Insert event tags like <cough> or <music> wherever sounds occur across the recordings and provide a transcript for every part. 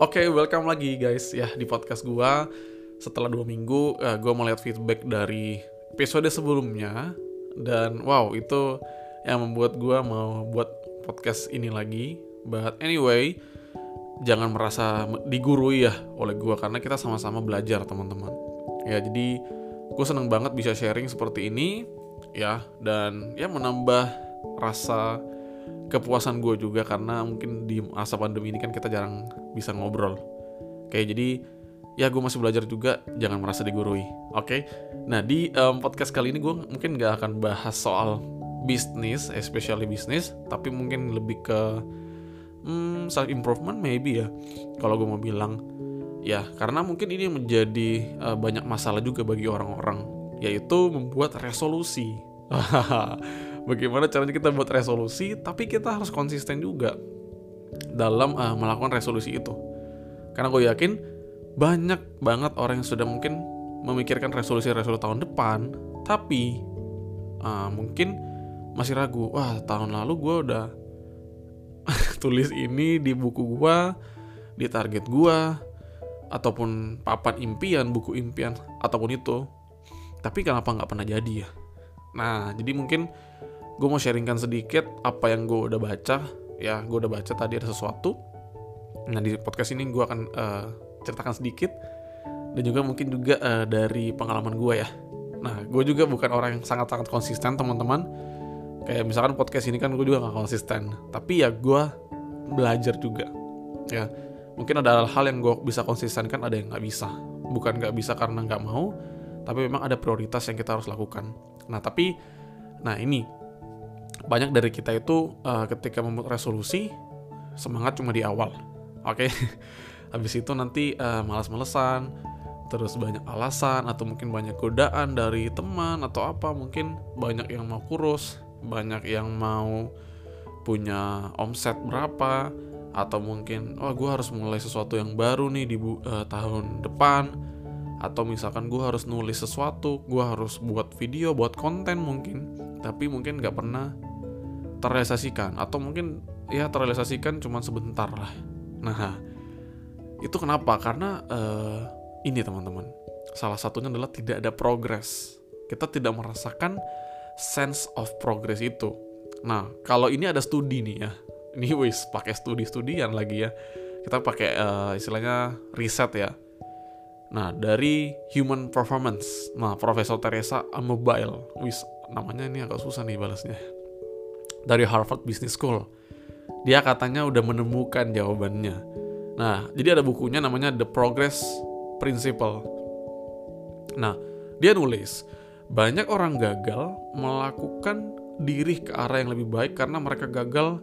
Oke, welcome lagi guys ya di podcast gua. Setelah dua minggu, uh, gua mau lihat feedback dari episode sebelumnya dan wow itu yang membuat gua mau buat podcast ini lagi. But anyway, jangan merasa digurui ya oleh gua karena kita sama-sama belajar teman-teman. Ya jadi gue seneng banget bisa sharing seperti ini ya dan ya menambah rasa kepuasan gue juga karena mungkin di masa pandemi ini kan kita jarang bisa ngobrol. Oke, jadi ya gue masih belajar juga, jangan merasa digurui. Oke, nah di um, podcast kali ini gue mungkin gak akan bahas soal bisnis, especially bisnis, tapi mungkin lebih ke hmm, self improvement maybe ya. Kalau gue mau bilang ya karena mungkin ini menjadi uh, banyak masalah juga bagi orang-orang, yaitu membuat resolusi. <laughs> bagaimana caranya kita buat resolusi tapi kita harus konsisten juga dalam uh, melakukan resolusi itu. Karena gue yakin banyak banget orang yang sudah mungkin memikirkan resolusi-resolusi tahun depan tapi uh, mungkin masih ragu wah tahun lalu gue udah <laughs> tulis ini di buku gue di target gue ataupun papan impian buku impian ataupun itu. Tapi kenapa nggak pernah jadi ya? Nah jadi mungkin gue mau sharingkan sedikit apa yang gue udah baca ya gue udah baca tadi ada sesuatu. Nah di podcast ini gue akan uh, ceritakan sedikit dan juga mungkin juga uh, dari pengalaman gue ya. Nah gue juga bukan orang yang sangat-sangat konsisten teman-teman. Kayak misalkan podcast ini kan gue juga gak konsisten. Tapi ya gue belajar juga ya. Mungkin ada hal-hal yang gue bisa konsisten kan ada yang nggak bisa. Bukan nggak bisa karena nggak mau tapi memang ada prioritas yang kita harus lakukan. Nah tapi nah ini banyak dari kita itu uh, ketika membuat resolusi semangat cuma di awal oke okay? <laughs> habis itu nanti uh, malas-malesan terus banyak alasan atau mungkin banyak godaan dari teman atau apa mungkin banyak yang mau kurus banyak yang mau punya omset berapa atau mungkin oh gue harus mulai sesuatu yang baru nih di uh, tahun depan atau misalkan gue harus nulis sesuatu gue harus buat video buat konten mungkin tapi mungkin gak pernah terrealisasikan atau mungkin ya terrealisasikan cuma sebentar lah. Nah, itu kenapa? Karena uh, ini teman-teman, salah satunya adalah tidak ada progres. Kita tidak merasakan sense of progress itu. Nah, kalau ini ada studi nih ya, ini wis pakai studi-studian lagi ya. Kita pakai uh, istilahnya riset ya. Nah, dari Human Performance. Nah, Profesor Teresa Mobile. Wis, namanya ini agak susah nih balasnya dari Harvard Business School. Dia katanya udah menemukan jawabannya. Nah, jadi ada bukunya namanya The Progress Principle. Nah, dia nulis, banyak orang gagal melakukan diri ke arah yang lebih baik karena mereka gagal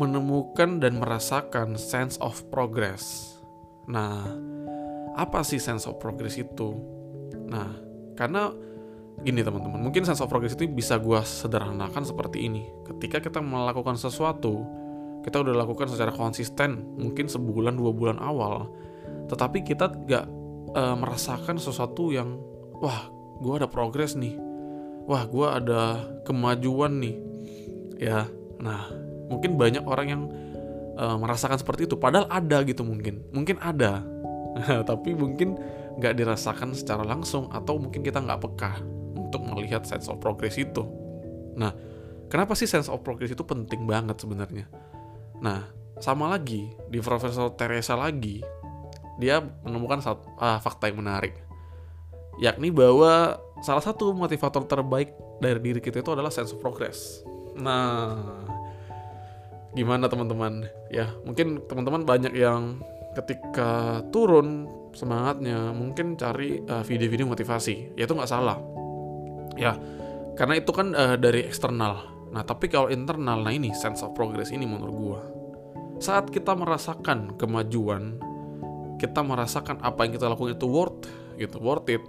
menemukan dan merasakan sense of progress. Nah, apa sih sense of progress itu? Nah, karena gini teman-teman, mungkin sense of progress itu bisa gue sederhanakan seperti ini. Ketika kita melakukan sesuatu, kita udah lakukan secara konsisten, mungkin sebulan dua bulan awal, tetapi kita gak e, merasakan sesuatu yang, wah, gue ada progres nih, wah, gue ada kemajuan nih, ya. Nah, mungkin banyak orang yang e, merasakan seperti itu, padahal ada gitu mungkin, mungkin ada, <laughs> tapi mungkin nggak dirasakan secara langsung atau mungkin kita nggak peka untuk melihat sense of progress itu. Nah, kenapa sih sense of progress itu penting banget sebenarnya? Nah, sama lagi di Profesor Teresa lagi, dia menemukan satu, ah, fakta yang menarik, yakni bahwa salah satu motivator terbaik dari diri kita itu adalah sense of progress. Nah, gimana teman-teman? Ya, mungkin teman-teman banyak yang ketika turun semangatnya mungkin cari uh, video-video motivasi ya itu nggak salah ya karena itu kan uh, dari eksternal. Nah tapi kalau internal nah ini sense of progress ini menurut gua. Saat kita merasakan kemajuan kita merasakan apa yang kita lakukan itu worth gitu worth it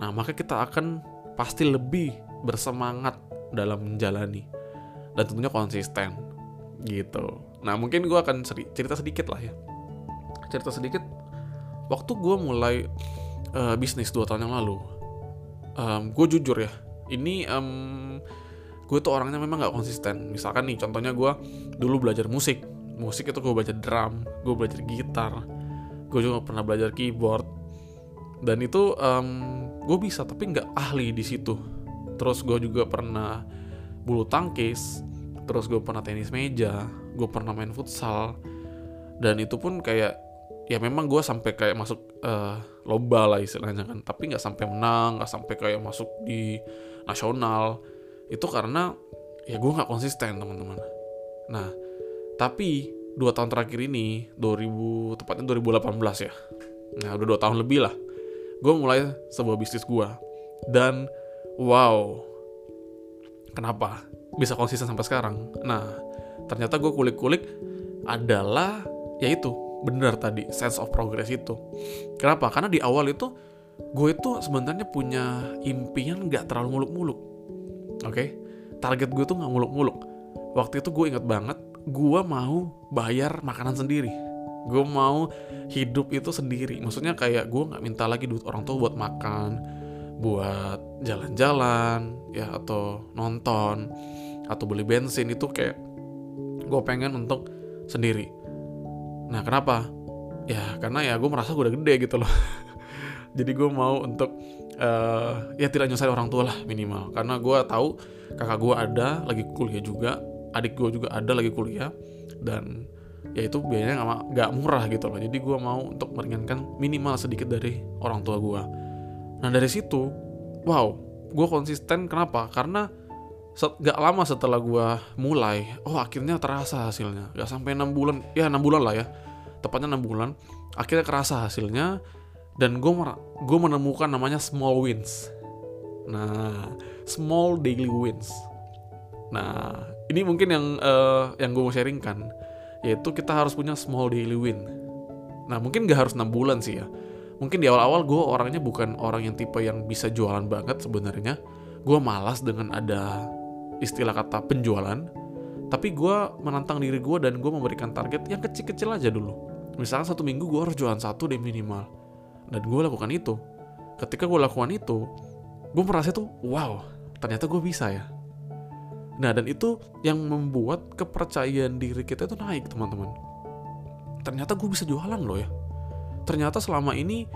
nah maka kita akan pasti lebih bersemangat dalam menjalani dan tentunya konsisten gitu. Nah mungkin gue akan cerita sedikit lah ya. Cerita sedikit waktu gue mulai uh, bisnis dua tahun yang lalu um, gue jujur ya ini um, gue tuh orangnya memang nggak konsisten. Misalkan nih contohnya gue dulu belajar musik. Musik itu gue belajar drum gue belajar gitar gue juga pernah belajar keyboard. Dan itu um, gue bisa tapi nggak ahli di situ. Terus gue juga pernah bulu tangkis terus gue pernah tenis meja gue pernah main futsal. Dan itu pun kayak ya memang gue sampai kayak masuk uh, lomba lah istilahnya kan. Tapi nggak sampai menang nggak sampai kayak masuk di nasional. Itu karena ya gue nggak konsisten teman-teman. Nah tapi dua tahun terakhir ini 2000 tepatnya 2018 ya. Nah udah dua tahun lebih lah. Gue mulai sebuah bisnis gue dan wow. Kenapa bisa konsisten sampai sekarang? Nah ternyata gue kulik-kulik adalah yaitu benar tadi sense of progress itu. Kenapa? Karena di awal itu gue itu sebenarnya punya impian nggak terlalu muluk-muluk oke? Okay? target gue tuh nggak muluk-muluk. Waktu itu gue inget banget gue mau bayar makanan sendiri. Gue mau hidup itu sendiri. Maksudnya kayak gue nggak minta lagi duit orang tua buat makan buat jalan-jalan ya atau nonton atau beli bensin. Itu kayak gue pengen untuk sendiri Nah kenapa? Ya karena ya gue merasa gue udah gede gitu loh. <laughs> Jadi gue mau untuk uh, ya tidak nyusahin orang tua lah minimal. Karena gue tahu kakak gue ada lagi kuliah juga, adik gue juga ada lagi kuliah dan ya itu biayanya nggak murah gitu loh. Jadi gue mau untuk meringankan minimal sedikit dari orang tua gue. Nah dari situ, wow, gue konsisten kenapa? Karena gak lama setelah gue mulai oh akhirnya terasa hasilnya. Gak sampai enam bulan ya enam bulan lah ya. Tepatnya enam bulan akhirnya kerasa hasilnya dan gue gue menemukan namanya small wins. Nah small daily wins. Nah ini mungkin yang uh, yang gue mau sharingkan yaitu kita harus punya small daily win. Nah mungkin gak harus enam bulan sih ya. Mungkin di awal-awal gue orangnya bukan orang yang tipe yang bisa jualan banget sebenarnya. Gue malas dengan ada istilah kata penjualan, tapi gue menantang diri gue dan gue memberikan target yang kecil-kecil aja dulu. Misalnya satu minggu gue harus jualan satu deh minimal. Dan gue lakukan itu. Ketika gue lakukan itu, gue merasa tuh, wow, ternyata gue bisa ya. Nah, dan itu yang membuat kepercayaan diri kita itu naik, teman-teman. Ternyata gue bisa jualan loh ya. Ternyata selama ini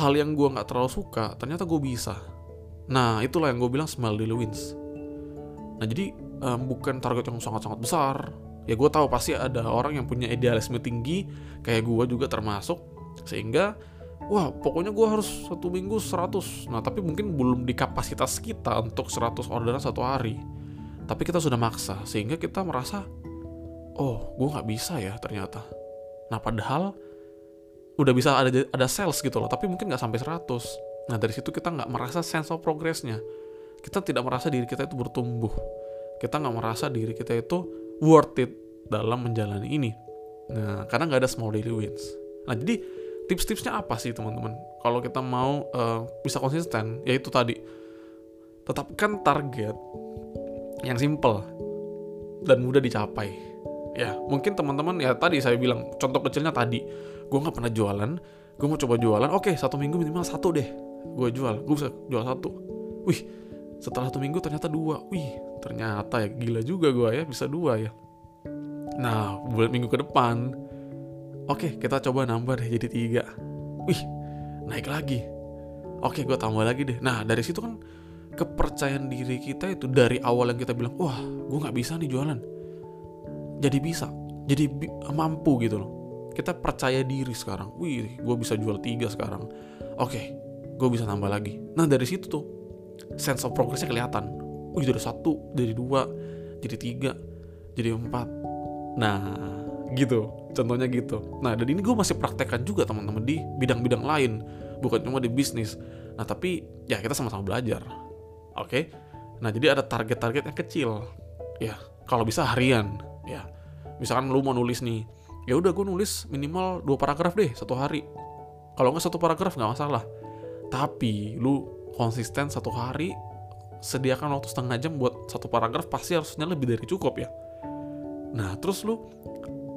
hal yang gue nggak terlalu suka, ternyata gue bisa. Nah, itulah yang gue bilang small daily wins Nah jadi um, bukan target yang sangat-sangat besar. Ya gue tahu pasti ada orang yang punya idealisme tinggi, kayak gue juga termasuk, sehingga wah pokoknya gue harus satu minggu 100. Nah tapi mungkin belum di kapasitas kita untuk 100 orderan satu hari. Tapi kita sudah maksa, sehingga kita merasa, oh gue nggak bisa ya ternyata. Nah padahal udah bisa ada ada sales gitu loh, tapi mungkin nggak sampai 100. Nah dari situ kita nggak merasa sense of progressnya kita tidak merasa diri kita itu bertumbuh. Kita nggak merasa diri kita itu worth it dalam menjalani ini. Nah karena nggak ada small daily wins. Nah jadi tips-tipsnya apa sih teman-teman? Kalau kita mau uh, bisa konsisten yaitu tadi. Tetapkan target yang simple dan mudah dicapai. Ya mungkin teman-teman ya tadi saya bilang contoh kecilnya tadi. Gue nggak pernah jualan gue mau coba jualan oke satu minggu minimal satu deh. Gue jual gue bisa jual satu. Wih setelah satu minggu ternyata dua. Wih ternyata ya gila juga gue ya bisa dua ya. Nah bulan minggu ke depan. Oke kita coba nambah deh jadi tiga. Wih naik lagi. Oke gue tambah lagi deh. Nah dari situ kan kepercayaan diri kita itu dari awal yang kita bilang wah gue nggak bisa nih jualan. Jadi bisa jadi bi mampu gitu loh. Kita percaya diri sekarang. Wih gue bisa jual tiga sekarang. Oke gue bisa nambah lagi. Nah dari situ tuh sense of progressnya kelihatan. Wih dari satu dari dua jadi tiga jadi empat. Nah gitu. Contohnya gitu. Nah dan ini gue masih praktekkan juga teman-teman di bidang-bidang lain. Bukan cuma di bisnis. Nah tapi ya kita sama-sama belajar. Oke? Okay? nah jadi ada target-target yang kecil. Ya kalau bisa harian. Ya misalkan lu mau nulis nih ya udah gue nulis minimal dua paragraf deh satu hari. Kalau nggak satu paragraf nggak masalah. Tapi lu konsisten satu hari sediakan waktu setengah jam buat satu paragraf pasti harusnya lebih dari cukup ya nah terus lu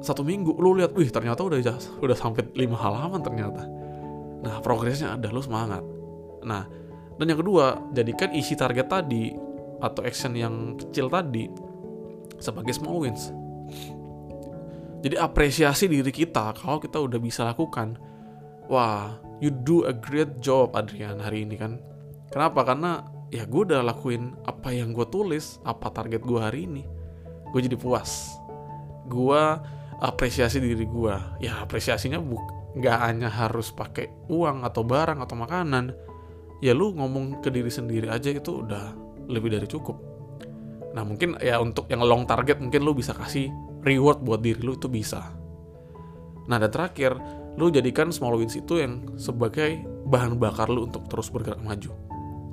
satu minggu lu lihat wih ternyata udah udah sampai lima halaman ternyata nah progresnya ada lu semangat nah dan yang kedua jadikan isi target tadi atau action yang kecil tadi sebagai small wins Jadi apresiasi diri kita kalau kita udah bisa lakukan. Wah, you do a great job Adrian hari ini kan. Kenapa? Karena ya gue udah lakuin apa yang gue tulis, apa target gue hari ini. Gue jadi puas. Gue apresiasi diri gue. Ya apresiasinya buk nggak hanya harus pakai uang atau barang atau makanan. Ya lu ngomong ke diri sendiri aja itu udah lebih dari cukup. Nah mungkin ya untuk yang long target mungkin lu bisa kasih reward buat diri lu itu bisa. Nah dan terakhir, lu jadikan small wins itu yang sebagai bahan bakar lu untuk terus bergerak maju.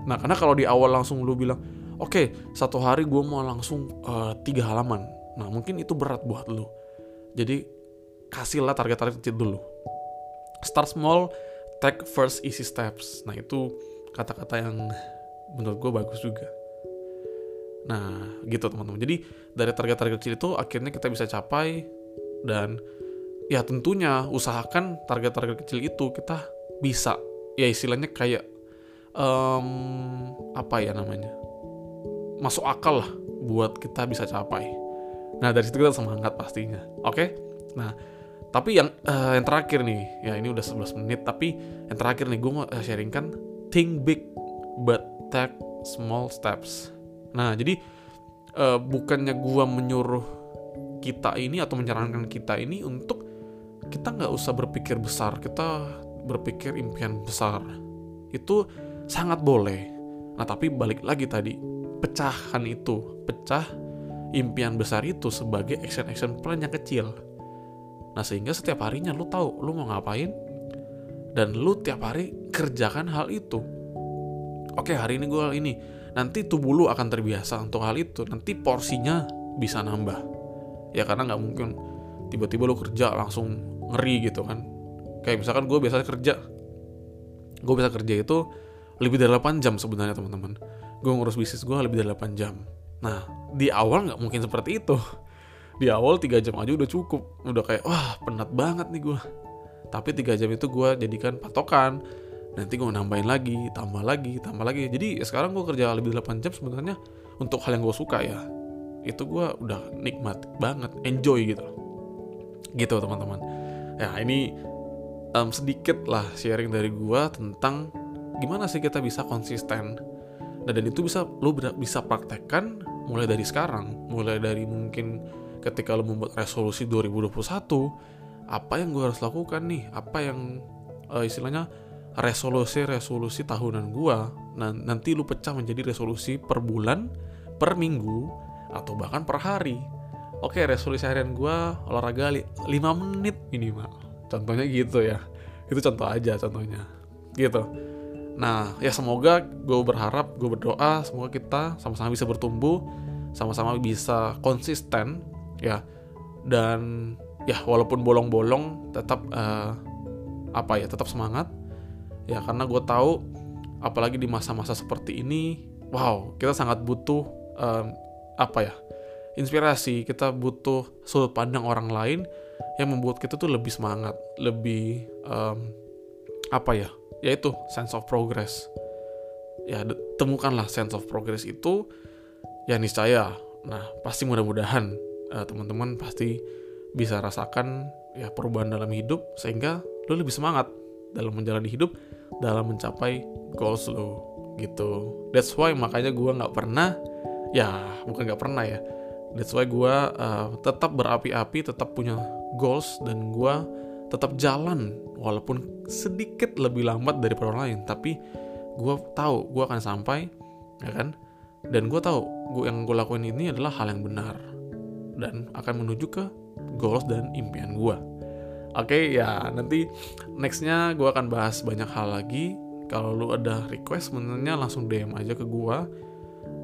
Nah karena kalau di awal langsung lu bilang, oke okay, satu hari gue mau langsung uh, tiga halaman. Nah mungkin itu berat buat lu. Jadi kasihlah target-target kecil dulu. Start small, take first easy steps. Nah itu kata-kata yang menurut gue bagus juga. Nah, gitu teman-teman. Jadi dari target-target kecil itu akhirnya kita bisa capai dan ya tentunya usahakan target-target kecil itu kita bisa ya istilahnya kayak um, apa ya namanya masuk akal lah buat kita bisa capai. Nah dari situ kita semangat pastinya. Oke. Okay? Nah tapi yang uh, yang terakhir nih ya ini udah 11 menit tapi yang terakhir nih gue mau sharingkan think big but take small steps. Nah, jadi uh, bukannya gua menyuruh kita ini atau menyarankan kita ini untuk kita nggak usah berpikir besar, kita berpikir impian besar. Itu sangat boleh. Nah, tapi balik lagi tadi, pecahan itu, pecah impian besar itu sebagai action-action plan yang kecil. Nah, sehingga setiap harinya lu tahu lu mau ngapain dan lu tiap hari kerjakan hal itu. Oke, hari ini gue ini nanti tubuh lu akan terbiasa untuk hal itu nanti porsinya bisa nambah ya karena nggak mungkin tiba-tiba lu kerja langsung ngeri gitu kan kayak misalkan gue biasanya kerja gue bisa kerja itu lebih dari 8 jam sebenarnya teman-teman. Gue ngurus bisnis gue lebih dari 8 jam. Nah di awal nggak mungkin seperti itu. Di awal 3 jam aja udah cukup. Udah kayak wah penat banget nih gue tapi 3 jam itu gue jadikan patokan. Nanti gue nambahin lagi tambah lagi tambah lagi. Jadi ya sekarang gue kerja lebih 8 jam sebenarnya untuk hal yang gue suka ya. Itu gue udah nikmat banget enjoy gitu. Gitu teman-teman. Ya ini um, sedikit lah sharing dari gue tentang gimana sih kita bisa konsisten nah, dan itu bisa lo bisa praktekkan mulai dari sekarang mulai dari mungkin ketika lo membuat resolusi 2021 apa yang gue harus lakukan nih apa yang uh, istilahnya resolusi-resolusi tahunan gua nah, nanti lu pecah menjadi resolusi per bulan, per minggu, atau bahkan per hari. Oke, resolusi harian gua olahraga 5 menit minimal. Contohnya gitu ya. Itu contoh aja contohnya. Gitu. Nah, ya semoga gue berharap, gue berdoa semoga kita sama-sama bisa bertumbuh, sama-sama bisa konsisten ya. Dan ya walaupun bolong-bolong tetap uh, apa ya, tetap semangat ya karena gue tahu apalagi di masa-masa seperti ini wow kita sangat butuh um, apa ya inspirasi kita butuh sudut pandang orang lain yang membuat kita tuh lebih semangat lebih um, apa ya yaitu sense of progress. Ya temukanlah sense of progress itu ya niscaya. Nah pasti mudah-mudahan uh, teman-teman pasti bisa rasakan ya perubahan dalam hidup sehingga lo lebih semangat dalam menjalani hidup dalam mencapai goals lo gitu. That's why makanya gue nggak pernah ya bukan nggak pernah ya. That's why gue uh, tetap berapi-api tetap punya goals dan gue tetap jalan walaupun sedikit lebih lambat dari orang lain tapi gue tahu gue akan sampai ya kan dan gue tahu gue yang gue lakuin ini adalah hal yang benar dan akan menuju ke goals dan impian gue Oke okay, ya nanti nextnya gue akan bahas banyak hal lagi. Kalau lu ada request sebenarnya langsung DM aja ke gue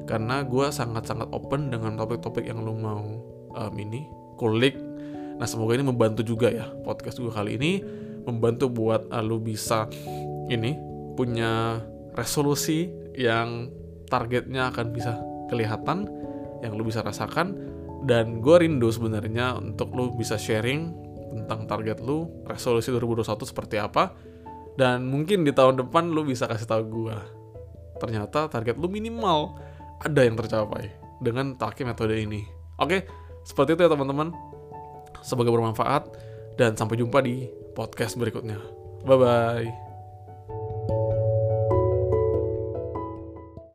karena gue sangat-sangat open dengan topik-topik yang lu mau um, ini kulik. Nah semoga ini membantu juga ya podcast gue kali ini membantu buat uh, lu bisa ini punya resolusi yang targetnya akan bisa kelihatan, yang lu bisa rasakan dan gue rindu sebenarnya untuk lu bisa sharing tentang target lu, resolusi 2021 seperti apa, dan mungkin di tahun depan lu bisa kasih tahu gua. Ternyata target lu minimal ada yang tercapai dengan pakai metode ini. Oke, seperti itu ya teman-teman semoga bermanfaat, dan sampai jumpa di podcast berikutnya. Bye bye.